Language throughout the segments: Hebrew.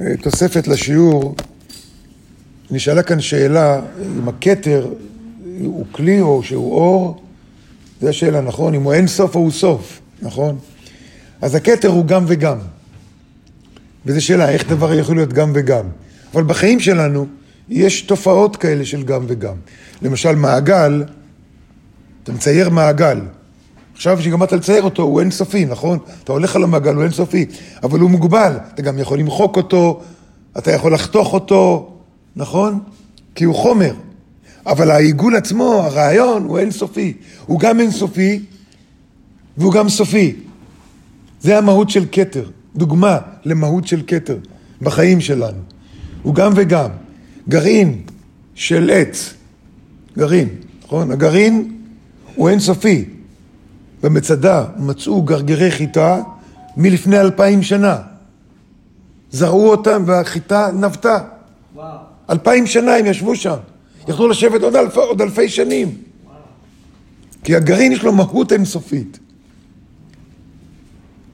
אה, תוספת לשיעור, נשאלה כאן שאלה אם הכתר הוא כלי או שהוא אור, זו השאלה, נכון? אם הוא אין סוף או הוא סוף, נכון? אז הכתר הוא גם וגם. וזו שאלה, איך דבר יכול להיות גם וגם? אבל בחיים שלנו יש תופעות כאלה של גם וגם. למשל, מעגל, אתה מצייר מעגל. עכשיו שגמרת לצייר אותו, הוא אינסופי, נכון? אתה הולך על המעגל, הוא אינסופי, אבל הוא מוגבל. אתה גם יכול למחוק אותו, אתה יכול לחתוך אותו, נכון? כי הוא חומר. אבל העיגול עצמו, הרעיון, הוא אינסופי. הוא גם אינסופי והוא גם סופי. זה המהות של כתר. דוגמה למהות של כתר בחיים שלנו. הוא גם וגם. גרעין של עץ, גרעין, נכון? הגרעין הוא אינסופי. במצדה מצאו גרגרי חיטה מלפני אלפיים שנה. זרעו אותם והחיטה נבטה. אלפיים שנה הם ישבו שם. יכלו לשבת עוד, אלפ, עוד אלפי שנים. וואו. כי הגרעין יש לו מהות אינסופית. Okay?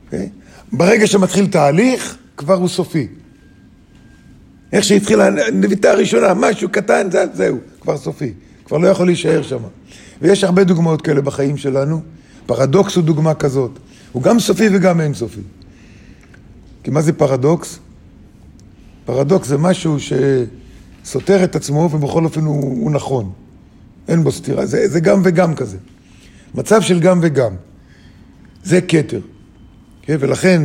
אוקיי? ברגע שמתחיל תהליך, כבר הוא סופי. איך שהתחילה הנביטה הראשונה, משהו קטן, זה, זהו, כבר סופי. כבר לא יכול להישאר שם. ויש הרבה דוגמאות כאלה בחיים שלנו. פרדוקס הוא דוגמה כזאת. הוא גם סופי וגם אין סופי. כי מה זה פרדוקס? פרדוקס זה משהו שסותר את עצמו ובכל אופן הוא, הוא נכון. אין בו סתירה. זה, זה גם וגם כזה. מצב של גם וגם. זה כתר. כן? ולכן,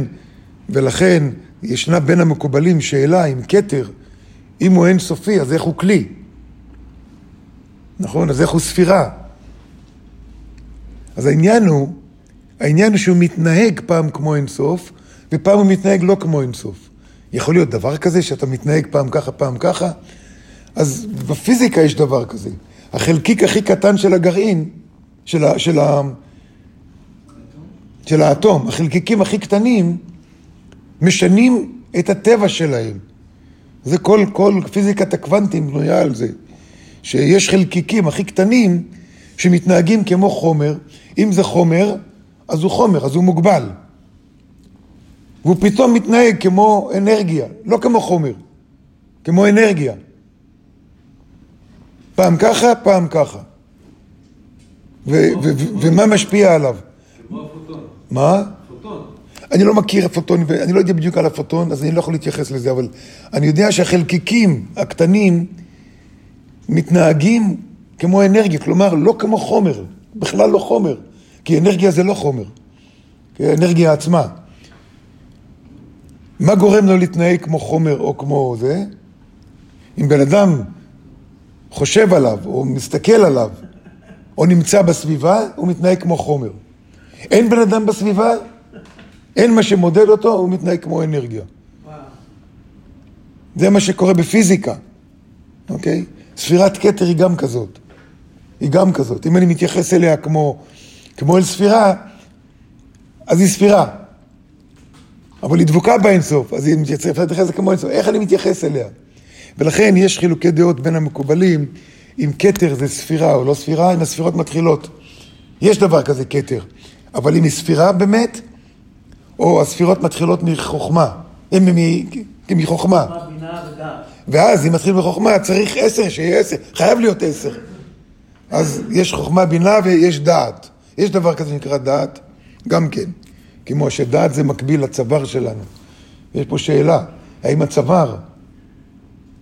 ולכן ישנה בין המקובלים שאלה אם כתר, אם הוא אין סופי, אז איך הוא כלי? נכון? אז איך הוא ספירה? אז העניין הוא, העניין הוא שהוא מתנהג פעם כמו אין סוף, ופעם הוא מתנהג לא כמו אין סוף. יכול להיות דבר כזה שאתה מתנהג פעם ככה, פעם ככה? אז בפיזיקה יש דבר כזה. החלקיק הכי קטן של הגרעין, של, ה, של, ה, של האטום, החלקיקים הכי קטנים, משנים את הטבע שלהם. זה כל, כל פיזיקת הקוונטים בנויה על זה. שיש חלקיקים הכי קטנים שמתנהגים כמו חומר. אם זה חומר, אז הוא חומר, אז הוא מוגבל. והוא פתאום מתנהג כמו אנרגיה, לא כמו חומר, כמו אנרגיה. פעם ככה, פעם ככה. ומה משפיע עליו? כמו הפוטון. מה? פוטון. אני לא מכיר פוטון, ואני לא יודע בדיוק על הפוטון, אז אני לא יכול להתייחס לזה, אבל אני יודע שהחלקיקים הקטנים מתנהגים כמו אנרגיה, כלומר, לא כמו חומר, בכלל לא חומר, כי אנרגיה זה לא חומר, אנרגיה עצמה. מה גורם לו להתנהג כמו חומר או כמו זה? אם בן אדם חושב עליו, או מסתכל עליו, או נמצא בסביבה, הוא מתנהג כמו חומר. אין בן אדם בסביבה, אין מה שמודד אותו, הוא מתנהג כמו אנרגיה. זה מה שקורה בפיזיקה, אוקיי? ספירת כתר היא גם כזאת. היא גם כזאת. אם אני מתייחס אליה כמו, כמו אל ספירה, אז היא ספירה. אבל היא דבוקה באינסוף, אז היא מתייחסת לזה כמו אינסוף. איך אני מתייחס אליה? ולכן יש חילוקי דעות בין המקובלים, אם כתר זה ספירה או לא ספירה, אם הספירות מתחילות. יש דבר כזה כתר, אבל אם היא ספירה באמת, או הספירות מתחילות מחוכמה, הם מחוכמה. ואז אם מתחיל מחוכמה, צריך עשר, שיהיה עשר, חייב להיות עשר. אז יש חוכמה, בינה ויש דעת. יש דבר כזה שנקרא דעת, גם כן. כמו שדעת זה מקביל לצוואר שלנו. יש פה שאלה, האם הצוואר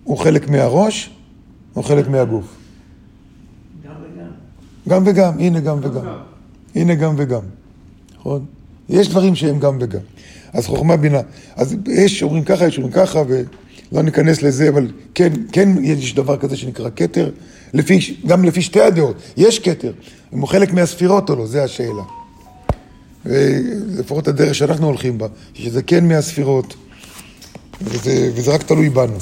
הוא חלק מהראש או חלק מהגוף? גם וגם. גם וגם, הנה גם וגם. הנה גם וגם, נכון? יש דברים שהם גם וגם. אז חוכמה בינה. אז יש אומרים ככה, יש אומרים ככה, ולא ניכנס לזה, אבל כן, כן יש דבר כזה שנקרא כתר, לפי, גם לפי שתי הדעות. יש כתר, אם הוא חלק מהספירות או לא, זה השאלה. לפחות הדרך שאנחנו הולכים בה, שזה כן מהספירות, וזה, וזה רק תלוי בנו.